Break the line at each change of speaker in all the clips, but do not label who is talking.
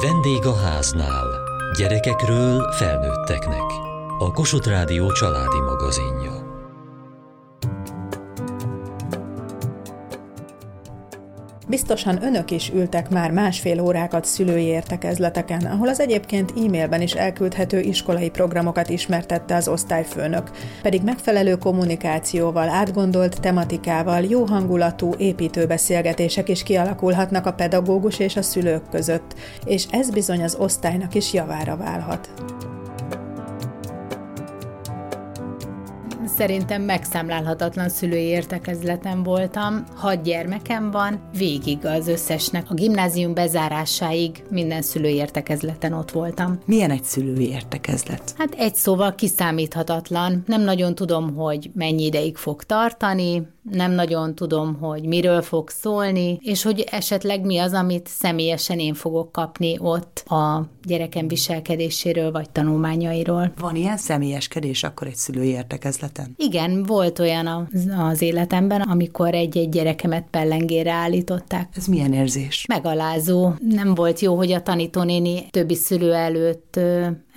Vendég a háznál. Gyerekekről felnőtteknek. A Kossuth Rádió családi magazinja.
Biztosan önök is ültek már másfél órákat szülői értekezleteken, ahol az egyébként e-mailben is elküldhető iskolai programokat ismertette az osztályfőnök, pedig megfelelő kommunikációval, átgondolt tematikával, jó hangulatú, építő beszélgetések is kialakulhatnak a pedagógus és a szülők között, és ez bizony az osztálynak is javára válhat.
Szerintem megszámlálhatatlan szülői értekezleten voltam, hat gyermekem van, végig az összesnek. A gimnázium bezárásáig minden szülői értekezleten ott voltam.
Milyen egy szülői értekezlet?
Hát egy szóval kiszámíthatatlan. Nem nagyon tudom, hogy mennyi ideig fog tartani, nem nagyon tudom, hogy miről fog szólni, és hogy esetleg mi az, amit személyesen én fogok kapni ott a gyerekem viselkedéséről vagy tanulmányairól.
Van ilyen személyeskedés akkor egy szülői értekezleten?
Igen, volt olyan az, az életemben, amikor egy-egy gyerekemet pellengére állították.
Ez milyen érzés?
Megalázó. Nem volt jó, hogy a tanítónéni többi szülő előtt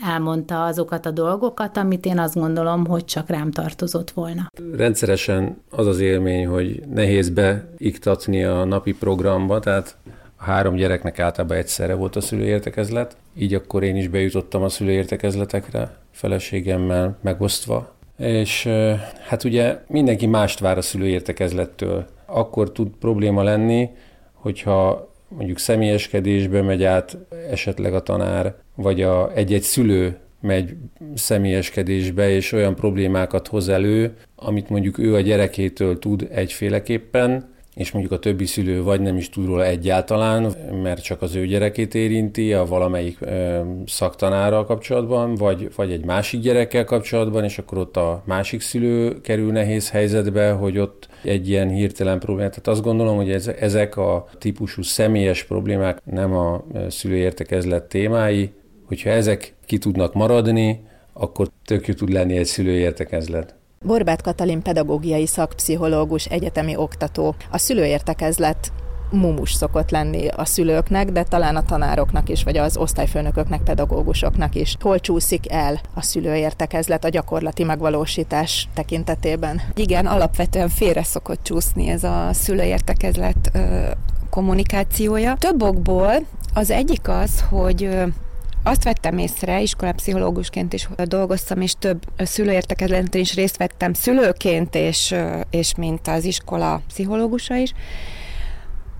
elmondta azokat a dolgokat, amit én azt gondolom, hogy csak rám tartozott volna.
Rendszeresen az az élmény, hogy nehéz beiktatni a napi programba, tehát a három gyereknek általában egyszerre volt a szülőértekezlet, így akkor én is bejutottam a szülőértekezletekre, feleségemmel megosztva, és hát ugye mindenki mást vár a szülőértekezlettől. Akkor tud probléma lenni, hogyha mondjuk személyeskedésbe megy át esetleg a tanár, vagy a, egy-egy szülő megy személyeskedésbe, és olyan problémákat hoz elő, amit mondjuk ő a gyerekétől tud egyféleképpen, és mondjuk a többi szülő vagy nem is tud róla egyáltalán, mert csak az ő gyerekét érinti a valamelyik ö, szaktanárral kapcsolatban, vagy, vagy egy másik gyerekkel kapcsolatban, és akkor ott a másik szülő kerül nehéz helyzetbe, hogy ott egy ilyen hirtelen problémát. Tehát azt gondolom, hogy ez, ezek a típusú személyes problémák nem a szülőértekezlet témái, hogyha ezek ki tudnak maradni, akkor tök jó tud lenni egy szülőértekezlet.
Borbát Katalin pedagógiai szakpszichológus, egyetemi oktató. A szülőértekezlet mumus szokott lenni a szülőknek, de talán a tanároknak is, vagy az osztályfőnököknek, pedagógusoknak is. Hol csúszik el a szülőértekezlet a gyakorlati megvalósítás tekintetében?
Igen, alapvetően félre szokott csúszni ez a szülőértekezlet kommunikációja. Több okból az egyik az, hogy azt vettem észre, iskolapszichológusként is dolgoztam, és több szülőértekezleten is részt vettem szülőként, és, és mint az iskola pszichológusa is,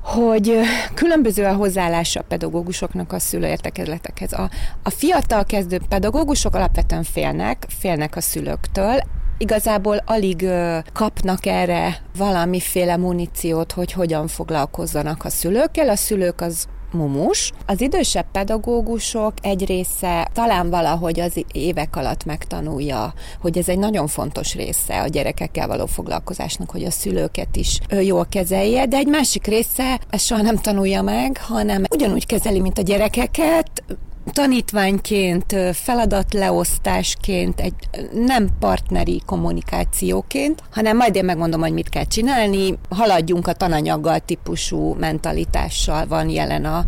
hogy különböző a hozzáállása a pedagógusoknak a szülőértekezletekhez. A, a fiatal kezdő pedagógusok alapvetően félnek, félnek a szülőktől, igazából alig kapnak erre valamiféle muníciót, hogy hogyan foglalkozzanak a szülőkkel. A szülők az mumus. Az idősebb pedagógusok egy része talán valahogy az évek alatt megtanulja, hogy ez egy nagyon fontos része a gyerekekkel való foglalkozásnak, hogy a szülőket is jól kezelje, de egy másik része ezt soha nem tanulja meg, hanem ugyanúgy kezeli, mint a gyerekeket, tanítványként, feladatleosztásként, egy nem partneri kommunikációként, hanem majd én megmondom, hogy mit kell csinálni, haladjunk a tananyaggal típusú mentalitással van jelen a,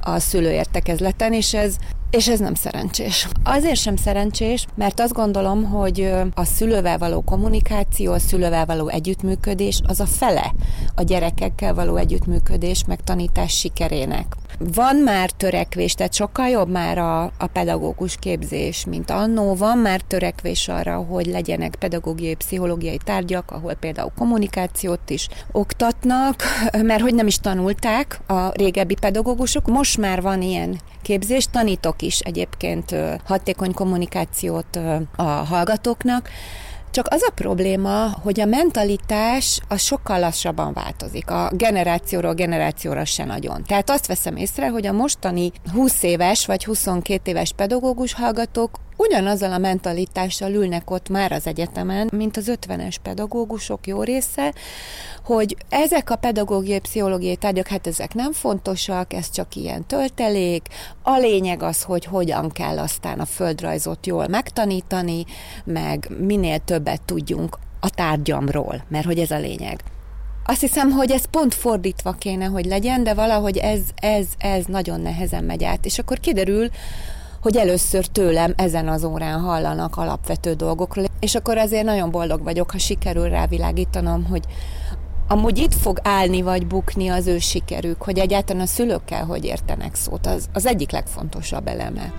a szülőértekezleten, és ez és ez nem szerencsés. Azért sem szerencsés, mert azt gondolom, hogy a szülővel való kommunikáció, a szülővel való együttműködés az a fele a gyerekekkel való együttműködés, meg tanítás sikerének. Van már törekvés, tehát sokkal jobb már a, a pedagógus képzés, mint annó. Van már törekvés arra, hogy legyenek pedagógiai, pszichológiai tárgyak, ahol például kommunikációt is oktatnak, mert hogy nem is tanulták a régebbi pedagógusok. Most már van ilyen képzés, tanítok is egyébként hatékony kommunikációt a hallgatóknak, csak az a probléma, hogy a mentalitás az sokkal lassabban változik. A generációról generációra se nagyon. Tehát azt veszem észre, hogy a mostani 20 éves vagy 22 éves pedagógus hallgatók ugyanazzal a mentalitással ülnek ott már az egyetemen, mint az 50-es pedagógusok jó része, hogy ezek a pedagógiai, pszichológiai tárgyak, hát ezek nem fontosak, ez csak ilyen töltelék. A lényeg az, hogy hogyan kell aztán a földrajzot jól megtanítani, meg minél többet tudjunk a tárgyamról, mert hogy ez a lényeg. azt hiszem, hogy ez pont fordítva kéne, hogy legyen, de valahogy ez, ez, ez nagyon nehezen megy át. És akkor kiderül, hogy először tőlem ezen az órán hallanak alapvető dolgokról, és akkor azért nagyon boldog vagyok, ha sikerül rávilágítanom, hogy amúgy itt fog állni vagy bukni az ő sikerük, hogy egyáltalán a szülőkkel hogy értenek szót, az, az egyik legfontosabb eleme.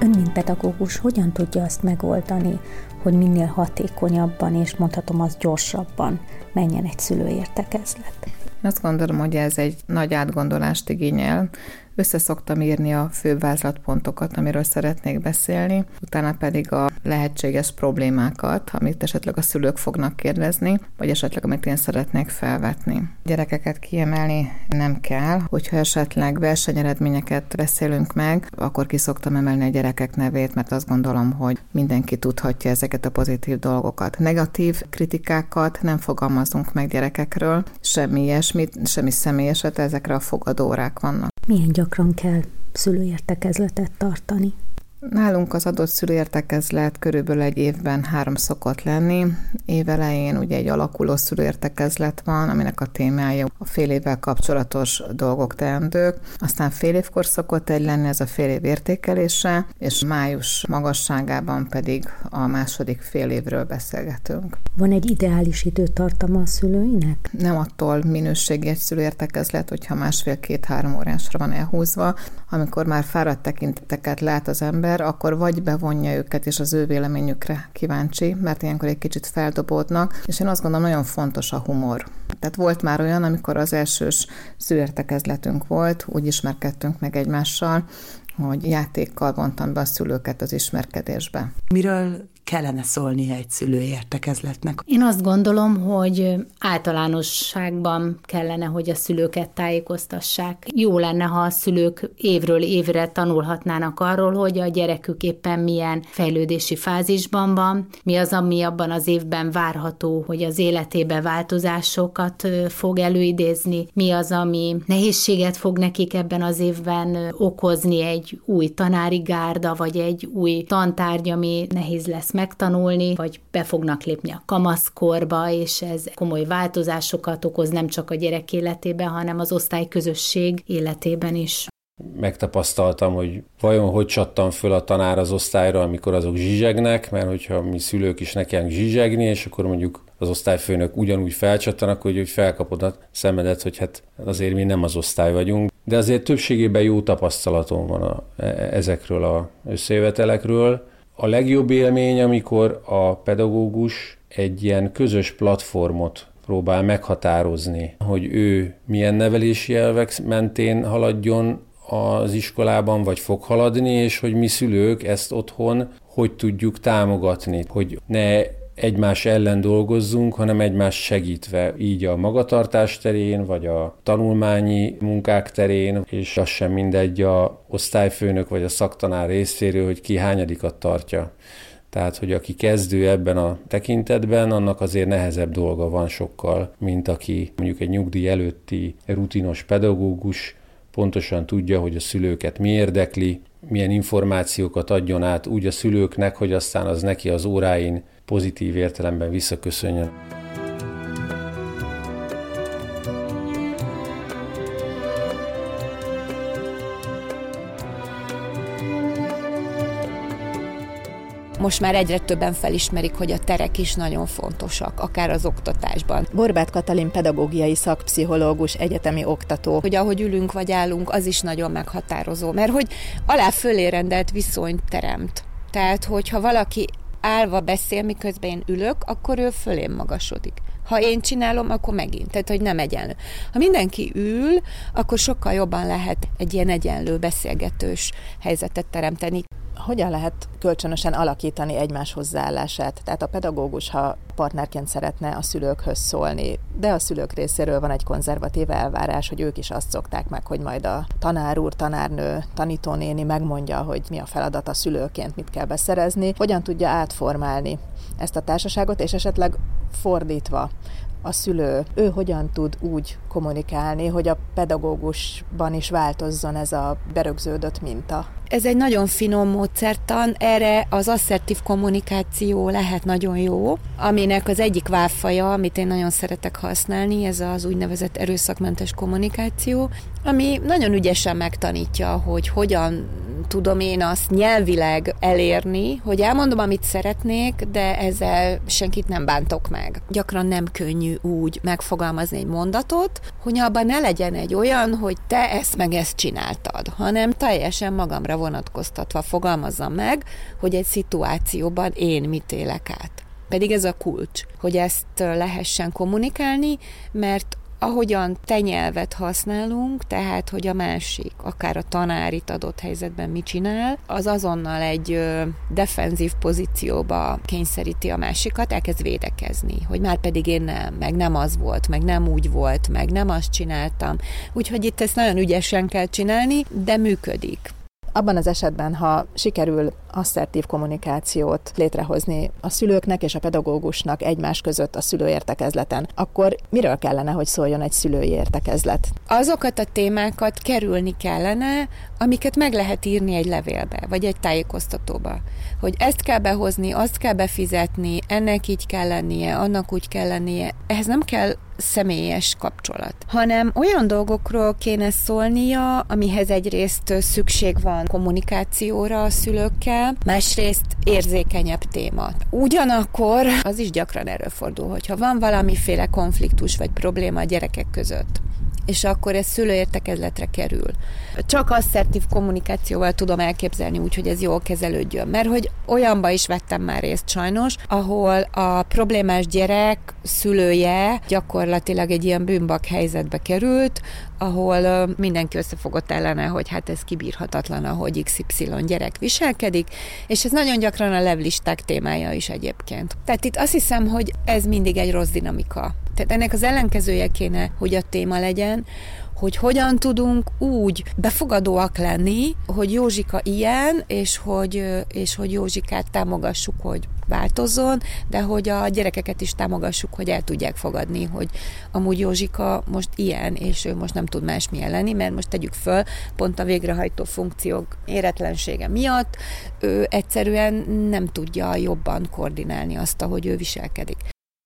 Ön, mint pedagógus, hogyan tudja azt megoldani, hogy minél hatékonyabban és mondhatom az gyorsabban menjen egy szülőértekezlet?
Azt gondolom, hogy ez egy nagy átgondolást igényel, Összeszoktam írni a fő vázlatpontokat, amiről szeretnék beszélni, utána pedig a lehetséges problémákat, amit esetleg a szülők fognak kérdezni, vagy esetleg amit én szeretnék felvetni. Gyerekeket kiemelni nem kell, hogyha esetleg versenyeredményeket beszélünk meg, akkor ki szoktam emelni a gyerekek nevét, mert azt gondolom, hogy mindenki tudhatja ezeket a pozitív dolgokat. Negatív kritikákat nem fogalmazunk meg gyerekekről, semmi ilyesmit, semmi személyeset, ezekre a fogadórák vannak.
Milyen gyakran kell szülőértekezletet tartani?
Nálunk az adott szülőértekezlet körülbelül egy évben három szokott lenni. Évelején ugye egy alakuló szülőértekezlet van, aminek a témája a fél évvel kapcsolatos dolgok teendők. Aztán fél évkor szokott egy lenni ez a fél év értékelése, és május magasságában pedig a második fél évről beszélgetünk.
Van egy ideális időtartama a szülőinek?
Nem attól minőségi egy szülőértekezlet, hogyha másfél-két-három órásra van elhúzva, amikor már fáradt tekinteteket lát az ember, ember, akkor vagy bevonja őket, és az ő véleményükre kíváncsi, mert ilyenkor egy kicsit feldobódnak, és én azt gondolom, nagyon fontos a humor. Tehát volt már olyan, amikor az elsős szülértekezletünk volt, úgy ismerkedtünk meg egymással, hogy játékkal vontam be a szülőket az ismerkedésbe.
Miről kellene szólnia egy szülői értekezletnek?
Én azt gondolom, hogy általánosságban kellene, hogy a szülőket tájékoztassák. Jó lenne, ha a szülők évről évre tanulhatnának arról, hogy a gyerekük éppen milyen fejlődési fázisban van, mi az, ami abban az évben várható, hogy az életébe változásokat fog előidézni, mi az, ami nehézséget fog nekik ebben az évben okozni egy új tanári gárda, vagy egy új tantárgy, ami nehéz lesz megtanulni, vagy be fognak lépni a kamaszkorba, és ez komoly változásokat okoz nem csak a gyerek életében, hanem az osztályközösség életében is
megtapasztaltam, hogy vajon hogy csattam föl a tanár az osztályra, amikor azok zsizsegnek, mert hogyha mi szülők is nekiánk zsizsegni, és akkor mondjuk az osztályfőnök ugyanúgy felcsattanak, hogy, hogy felkapod a szemedet, hogy hát azért mi nem az osztály vagyunk. De azért többségében jó tapasztalatom van a, e, ezekről a összejövetelekről, a legjobb élmény, amikor a pedagógus egy ilyen közös platformot próbál meghatározni, hogy ő milyen nevelési elvek mentén haladjon az iskolában, vagy fog haladni, és hogy mi szülők ezt otthon hogy tudjuk támogatni, hogy ne egymás ellen dolgozzunk, hanem egymás segítve, így a magatartás terén, vagy a tanulmányi munkák terén, és az sem mindegy a osztályfőnök vagy a szaktanár részéről, hogy ki hányadikat tartja. Tehát, hogy aki kezdő ebben a tekintetben, annak azért nehezebb dolga van sokkal, mint aki mondjuk egy nyugdíj előtti rutinos pedagógus, pontosan tudja, hogy a szülőket mi érdekli, milyen információkat adjon át úgy a szülőknek, hogy aztán az neki az óráin pozitív értelemben visszaköszönjön.
most már egyre többen felismerik, hogy a terek is nagyon fontosak, akár az oktatásban.
Borbát Katalin pedagógiai szakpszichológus, egyetemi oktató.
Hogy ahogy ülünk vagy állunk, az is nagyon meghatározó, mert hogy alá fölé rendelt viszonyt teremt. Tehát, hogyha valaki állva beszél, miközben én ülök, akkor ő fölém magasodik. Ha én csinálom, akkor megint. Tehát, hogy nem egyenlő. Ha mindenki ül, akkor sokkal jobban lehet egy ilyen egyenlő beszélgetős helyzetet teremteni
hogyan lehet kölcsönösen alakítani egymás hozzáállását? Tehát a pedagógus, ha partnerként szeretne a szülőkhöz szólni, de a szülők részéről van egy konzervatív elvárás, hogy ők is azt szokták meg, hogy majd a tanár úr, tanárnő, tanítónéni megmondja, hogy mi a feladat a szülőként, mit kell beszerezni, hogyan tudja átformálni ezt a társaságot, és esetleg fordítva a szülő, ő hogyan tud úgy kommunikálni, hogy a pedagógusban is változzon ez a berögződött minta?
Ez egy nagyon finom módszertan, erre az asszertív kommunikáció lehet nagyon jó, aminek az egyik válfaja, amit én nagyon szeretek használni, ez az úgynevezett erőszakmentes kommunikáció, ami nagyon ügyesen megtanítja, hogy hogyan tudom én azt nyelvileg elérni, hogy elmondom, amit szeretnék, de ezzel senkit nem bántok meg. Gyakran nem könnyű úgy megfogalmazni egy mondatot, hogy abban ne legyen egy olyan, hogy te ezt meg ezt csináltad, hanem teljesen magamra vonatkoztatva fogalmazzam meg, hogy egy szituációban én mit élek át. Pedig ez a kulcs, hogy ezt lehessen kommunikálni, mert ahogyan te nyelvet használunk, tehát hogy a másik, akár a tanár itt adott helyzetben mit csinál, az azonnal egy defenzív pozícióba kényszeríti a másikat, elkezd védekezni, hogy már pedig én nem, meg nem az volt, meg nem úgy volt, meg nem azt csináltam. Úgyhogy itt ezt nagyon ügyesen kell csinálni, de működik.
Abban az esetben, ha sikerül asszertív kommunikációt létrehozni a szülőknek és a pedagógusnak egymás között a szülőértekezleten, akkor miről kellene, hogy szóljon egy szülői értekezlet?
Azokat a témákat kerülni kellene, amiket meg lehet írni egy levélbe, vagy egy tájékoztatóba. Hogy ezt kell behozni, azt kell befizetni, ennek így kell lennie, annak úgy kell lennie. Ehhez nem kell személyes kapcsolat, hanem olyan dolgokról kéne szólnia, amihez egyrészt szükség van kommunikációra a szülőkkel, másrészt érzékenyebb téma. Ugyanakkor az is gyakran előfordul, hogyha van valamiféle konfliktus vagy probléma a gyerekek között, és akkor ez szülőértekezletre kerül. Csak asszertív kommunikációval tudom elképzelni úgy, hogy ez jól kezelődjön, mert hogy olyanba is vettem már részt sajnos, ahol a problémás gyerek szülője gyakorlatilag egy ilyen bűnbak helyzetbe került, ahol mindenki összefogott ellene, hogy hát ez kibírhatatlan, ahogy XY gyerek viselkedik, és ez nagyon gyakran a levlisták témája is egyébként. Tehát itt azt hiszem, hogy ez mindig egy rossz dinamika. Tehát ennek az ellenkezője kéne, hogy a téma legyen, hogy hogyan tudunk úgy befogadóak lenni, hogy Józsika ilyen, és hogy, és hogy Józsikát támogassuk, hogy változzon, de hogy a gyerekeket is támogassuk, hogy el tudják fogadni, hogy amúgy Józsika most ilyen, és ő most nem tud másmilyen lenni, mert most tegyük föl, pont a végrehajtó funkciók éretlensége miatt ő egyszerűen nem tudja jobban koordinálni azt, ahogy ő viselkedik.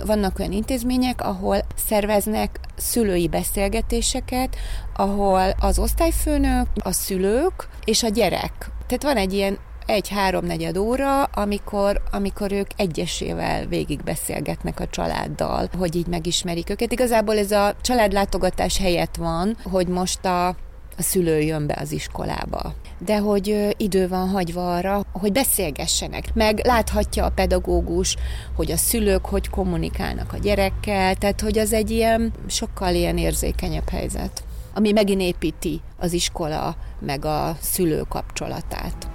Vannak olyan intézmények, ahol szerveznek szülői beszélgetéseket, ahol az osztályfőnök, a szülők és a gyerek. Tehát van egy ilyen egy-háromnegyed óra, amikor, amikor ők egyesével végig beszélgetnek a családdal, hogy így megismerik őket. Igazából ez a családlátogatás helyett van, hogy most a a szülő jön be az iskolába. De hogy idő van hagyva arra, hogy beszélgessenek. Meg láthatja a pedagógus, hogy a szülők hogy kommunikálnak a gyerekkel, tehát hogy az egy ilyen sokkal ilyen érzékenyebb helyzet, ami megint építi az iskola meg a szülő kapcsolatát.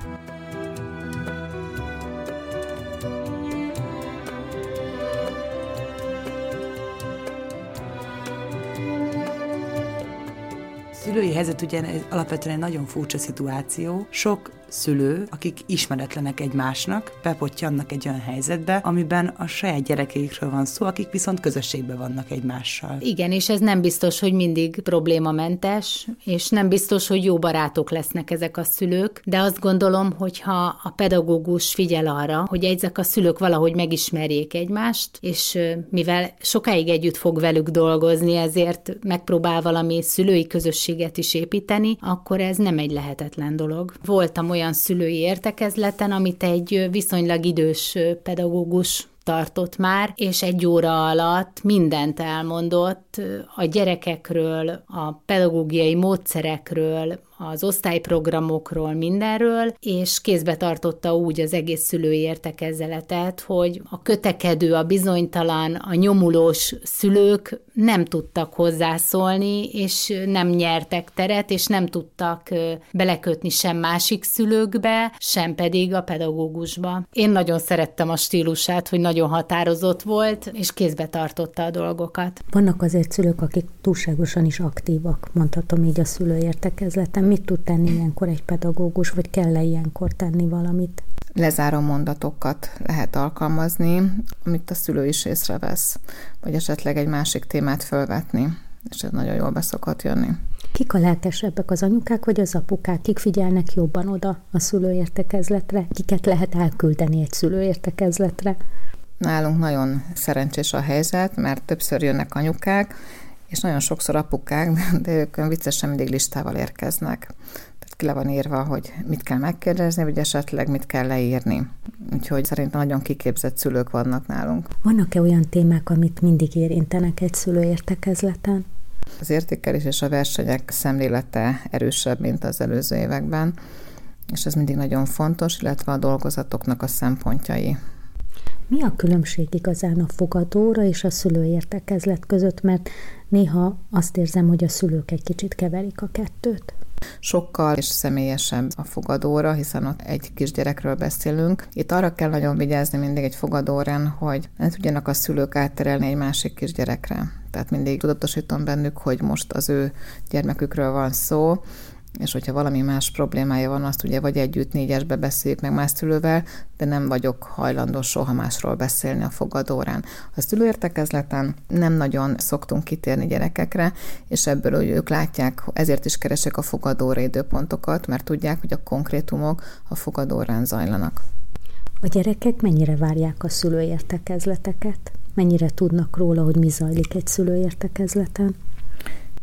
Szülői helyzet ugye alapvetően egy nagyon furcsa szituáció. Sok szülő, akik ismeretlenek egymásnak, bepottyannak egy olyan helyzetbe, amiben a saját gyerekeikről van szó, akik viszont közösségben vannak egymással.
Igen, és ez nem biztos, hogy mindig problémamentes, és nem biztos, hogy jó barátok lesznek ezek a szülők, de azt gondolom, hogy ha a pedagógus figyel arra, hogy ezek a szülők valahogy megismerjék egymást, és mivel sokáig együtt fog velük dolgozni, ezért megpróbál valami szülői közösséget is építeni, akkor ez nem egy lehetetlen dolog. Voltam olyan olyan szülői értekezleten, amit egy viszonylag idős pedagógus tartott már, és egy óra alatt mindent elmondott a gyerekekről, a pedagógiai módszerekről, az osztályprogramokról, mindenről, és kézbe tartotta úgy az egész szülői értekezeletet, hogy a kötekedő, a bizonytalan, a nyomulós szülők nem tudtak hozzászólni, és nem nyertek teret, és nem tudtak belekötni sem másik szülőkbe, sem pedig a pedagógusba. Én nagyon szerettem a stílusát, hogy nagyon határozott volt, és kézbe tartotta a dolgokat.
Vannak azért szülők, akik túlságosan is aktívak, mondhatom így a szülőértekezleten mit tud tenni ilyenkor egy pedagógus, vagy kell-e ilyenkor tenni valamit?
Lezáró mondatokat lehet alkalmazni, amit a szülő is észrevesz. Vagy esetleg egy másik témát fölvetni, és ez nagyon jól beszokott jönni.
Kik a lelkesebbek, az anyukák vagy az apukák? Kik figyelnek jobban oda a szülőértekezletre? Kiket lehet elküldeni egy szülőértekezletre?
Nálunk nagyon szerencsés a helyzet, mert többször jönnek anyukák, és nagyon sokszor apukák, de ők viccesen mindig listával érkeznek. Ki le van írva, hogy mit kell megkérdezni, vagy esetleg mit kell leírni. Úgyhogy szerintem nagyon kiképzett szülők vannak nálunk.
Vannak-e olyan témák, amit mindig érintenek egy szülőértekezleten?
Az értékelés és a versenyek szemlélete erősebb, mint az előző években, és ez mindig nagyon fontos, illetve a dolgozatoknak a szempontjai.
Mi a különbség igazán a fogadóra és a szülőértekezlet között, mert néha azt érzem, hogy a szülők egy kicsit keverik a kettőt.
Sokkal és személyesebb a fogadóra, hiszen ott egy kisgyerekről beszélünk. Itt arra kell nagyon vigyázni mindig egy fogadórán, hogy ne tudjanak a szülők átterelni egy másik kisgyerekre. Tehát mindig tudatosítom bennük, hogy most az ő gyermekükről van szó, és hogyha valami más problémája van, azt ugye vagy együtt négyesbe beszéljük meg más szülővel, de nem vagyok hajlandó soha másról beszélni a fogadórán. A szülőértekezleten nem nagyon szoktunk kitérni gyerekekre, és ebből hogy ők látják, ezért is keresek a fogadóra időpontokat, mert tudják, hogy a konkrétumok a fogadórán zajlanak.
A gyerekek mennyire várják a szülőértekezleteket? Mennyire tudnak róla, hogy mi zajlik egy szülőértekezleten?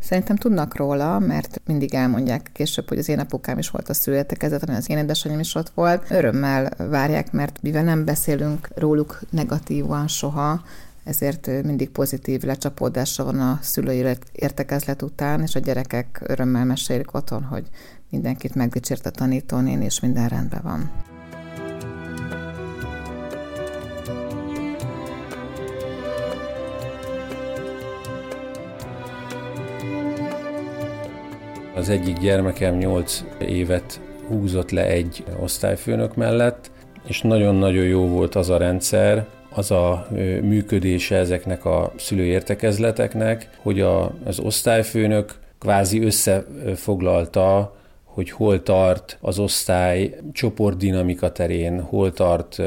Szerintem tudnak róla, mert mindig elmondják később, hogy az én apukám is volt a születekezet, ami az én édesanyám is ott volt. Örömmel várják, mert mivel nem beszélünk róluk negatívan soha, ezért mindig pozitív lecsapódása van a szülői értekezlet után, és a gyerekek örömmel mesélik otthon, hogy mindenkit megdicsért a tanítónén, és minden rendben van.
Az egyik gyermekem 8 évet húzott le egy osztályfőnök mellett, és nagyon-nagyon jó volt az a rendszer, az a működése ezeknek a szülőértekezleteknek, hogy a, az osztályfőnök kvázi összefoglalta, hogy hol tart az osztály csoportdinamika terén, hol tart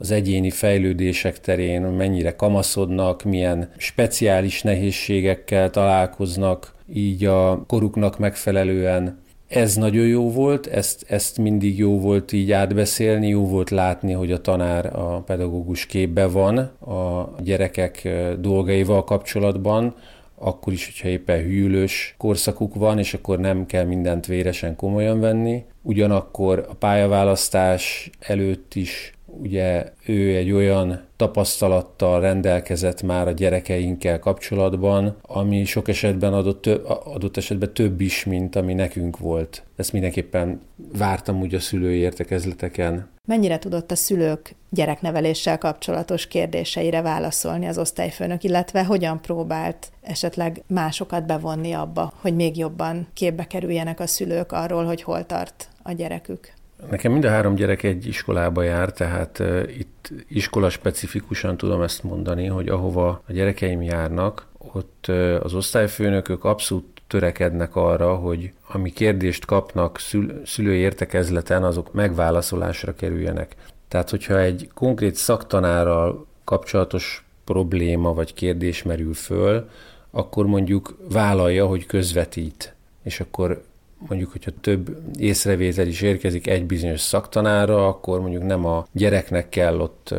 az egyéni fejlődések terén, mennyire kamaszodnak, milyen speciális nehézségekkel találkoznak, így a koruknak megfelelően. Ez nagyon jó volt, ezt, ezt mindig jó volt így átbeszélni, jó volt látni, hogy a tanár a pedagógus képbe van a gyerekek dolgaival kapcsolatban, akkor is, hogyha éppen hűlős korszakuk van, és akkor nem kell mindent véresen komolyan venni. Ugyanakkor a pályaválasztás előtt is ugye ő egy olyan tapasztalattal rendelkezett már a gyerekeinkkel kapcsolatban, ami sok esetben adott, adott esetben több is, mint ami nekünk volt. Ezt mindenképpen vártam úgy a szülői értekezleteken.
Mennyire tudott a szülők gyerekneveléssel kapcsolatos kérdéseire válaszolni az osztályfőnök, illetve hogyan próbált esetleg másokat bevonni abba, hogy még jobban képbe kerüljenek a szülők arról, hogy hol tart a gyerekük?
Nekem mind a három gyerek egy iskolába jár, tehát itt iskola specifikusan tudom ezt mondani, hogy ahova a gyerekeim járnak, ott az osztályfőnökök abszolút törekednek arra, hogy ami kérdést kapnak szül- szülői értekezleten, azok megválaszolásra kerüljenek. Tehát, hogyha egy konkrét szaktanárral kapcsolatos probléma vagy kérdés merül föl, akkor mondjuk vállalja, hogy közvetít, és akkor mondjuk, hogyha több észrevétel is érkezik egy bizonyos szaktanára, akkor mondjuk nem a gyereknek kell ott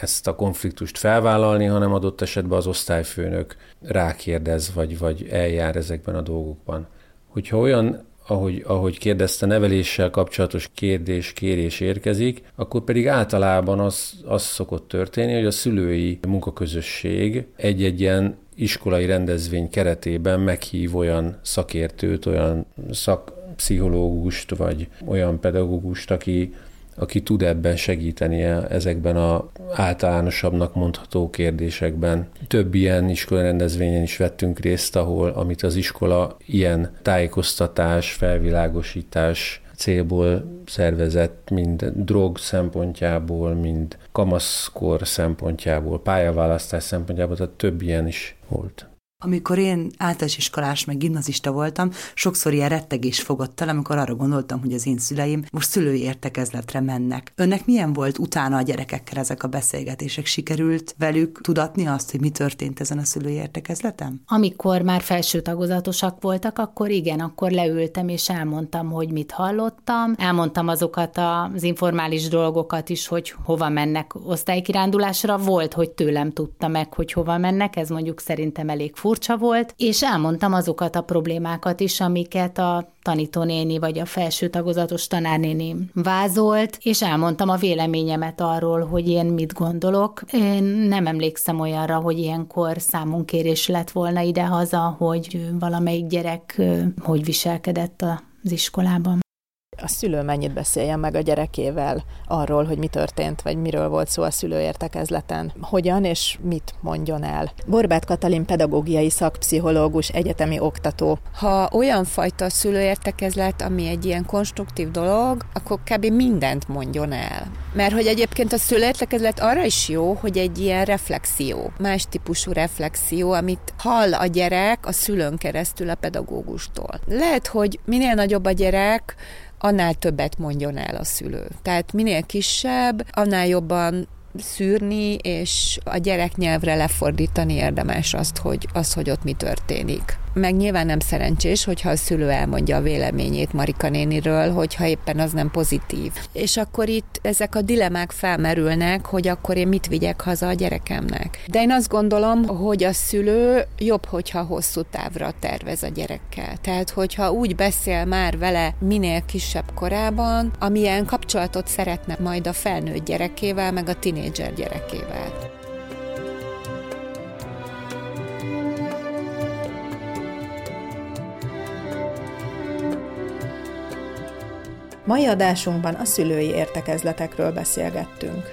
ezt a konfliktust felvállalni, hanem adott esetben az osztályfőnök rákérdez, vagy, vagy eljár ezekben a dolgokban. Hogyha olyan ahogy, ahogy kérdezte, neveléssel kapcsolatos kérdés, kérés érkezik, akkor pedig általában az, az szokott történni, hogy a szülői munkaközösség egy-egy ilyen iskolai rendezvény keretében meghív olyan szakértőt, olyan szakpszichológust, vagy olyan pedagógust, aki, aki tud ebben segíteni ezekben a általánosabbnak mondható kérdésekben. Több ilyen iskola rendezvényen is vettünk részt, ahol amit az iskola ilyen tájékoztatás, felvilágosítás célból szervezett, mind drog szempontjából, mind kamaszkor szempontjából, pályaválasztás szempontjából, tehát több ilyen is volt.
Amikor én általános iskolás, meg gimnazista voltam, sokszor ilyen rettegés fogott el, amikor arra gondoltam, hogy az én szüleim most szülői értekezletre mennek. Önnek milyen volt utána a gyerekekkel ezek a beszélgetések? Sikerült velük tudatni azt, hogy mi történt ezen a szülői értekezleten?
Amikor már felső tagozatosak voltak, akkor igen, akkor leültem és elmondtam, hogy mit hallottam. Elmondtam azokat az informális dolgokat is, hogy hova mennek osztálykirándulásra. Volt, hogy tőlem tudta meg, hogy hova mennek, ez mondjuk szerintem elég furcsa volt, és elmondtam azokat a problémákat is, amiket a tanítónéni vagy a felső tagozatos tanárnéni vázolt, és elmondtam a véleményemet arról, hogy én mit gondolok. Én nem emlékszem olyanra, hogy ilyenkor számunkérés lett volna idehaza, hogy valamelyik gyerek hogy viselkedett az iskolában
a szülő mennyit beszéljen meg a gyerekével arról, hogy mi történt, vagy miről volt szó a szülőértekezleten, hogyan és mit mondjon el. Borbát Katalin pedagógiai szakpszichológus, egyetemi oktató.
Ha olyan fajta szülőértekezlet, ami egy ilyen konstruktív dolog, akkor kb. mindent mondjon el. Mert hogy egyébként a szülőértekezlet arra is jó, hogy egy ilyen reflexió, más típusú reflexió, amit hall a gyerek a szülőn keresztül a pedagógustól. Lehet, hogy minél nagyobb a gyerek, annál többet mondjon el a szülő. Tehát minél kisebb, annál jobban szűrni, és a gyerek nyelvre lefordítani érdemes azt, hogy, az, hogy ott mi történik meg nyilván nem szerencsés, hogyha a szülő elmondja a véleményét Marika néniről, hogyha éppen az nem pozitív. És akkor itt ezek a dilemák felmerülnek, hogy akkor én mit vigyek haza a gyerekemnek. De én azt gondolom, hogy a szülő jobb, hogyha hosszú távra tervez a gyerekkel. Tehát, hogyha úgy beszél már vele minél kisebb korában, amilyen kapcsolatot szeretne majd a felnőtt gyerekével, meg a tinédzser gyerekével.
Mai adásunkban a szülői értekezletekről beszélgettünk.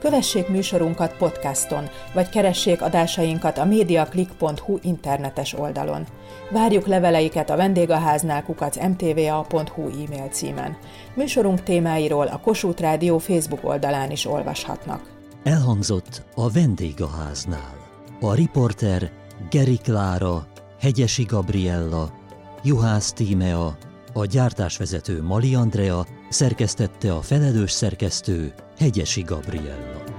Kövessék műsorunkat podcaston, vagy keressék adásainkat a mediaclick.hu internetes oldalon. Várjuk leveleiket a vendégháznál kukac mtva.hu e-mail címen. Műsorunk témáiról a Kossuth Rádió Facebook oldalán is olvashatnak.
Elhangzott a vendégháznál. A riporter Geri Klára, Hegyesi Gabriella, Juhász Tímea, a gyártásvezető Mali Andrea szerkesztette a felelős szerkesztő Hegyesi Gabriella.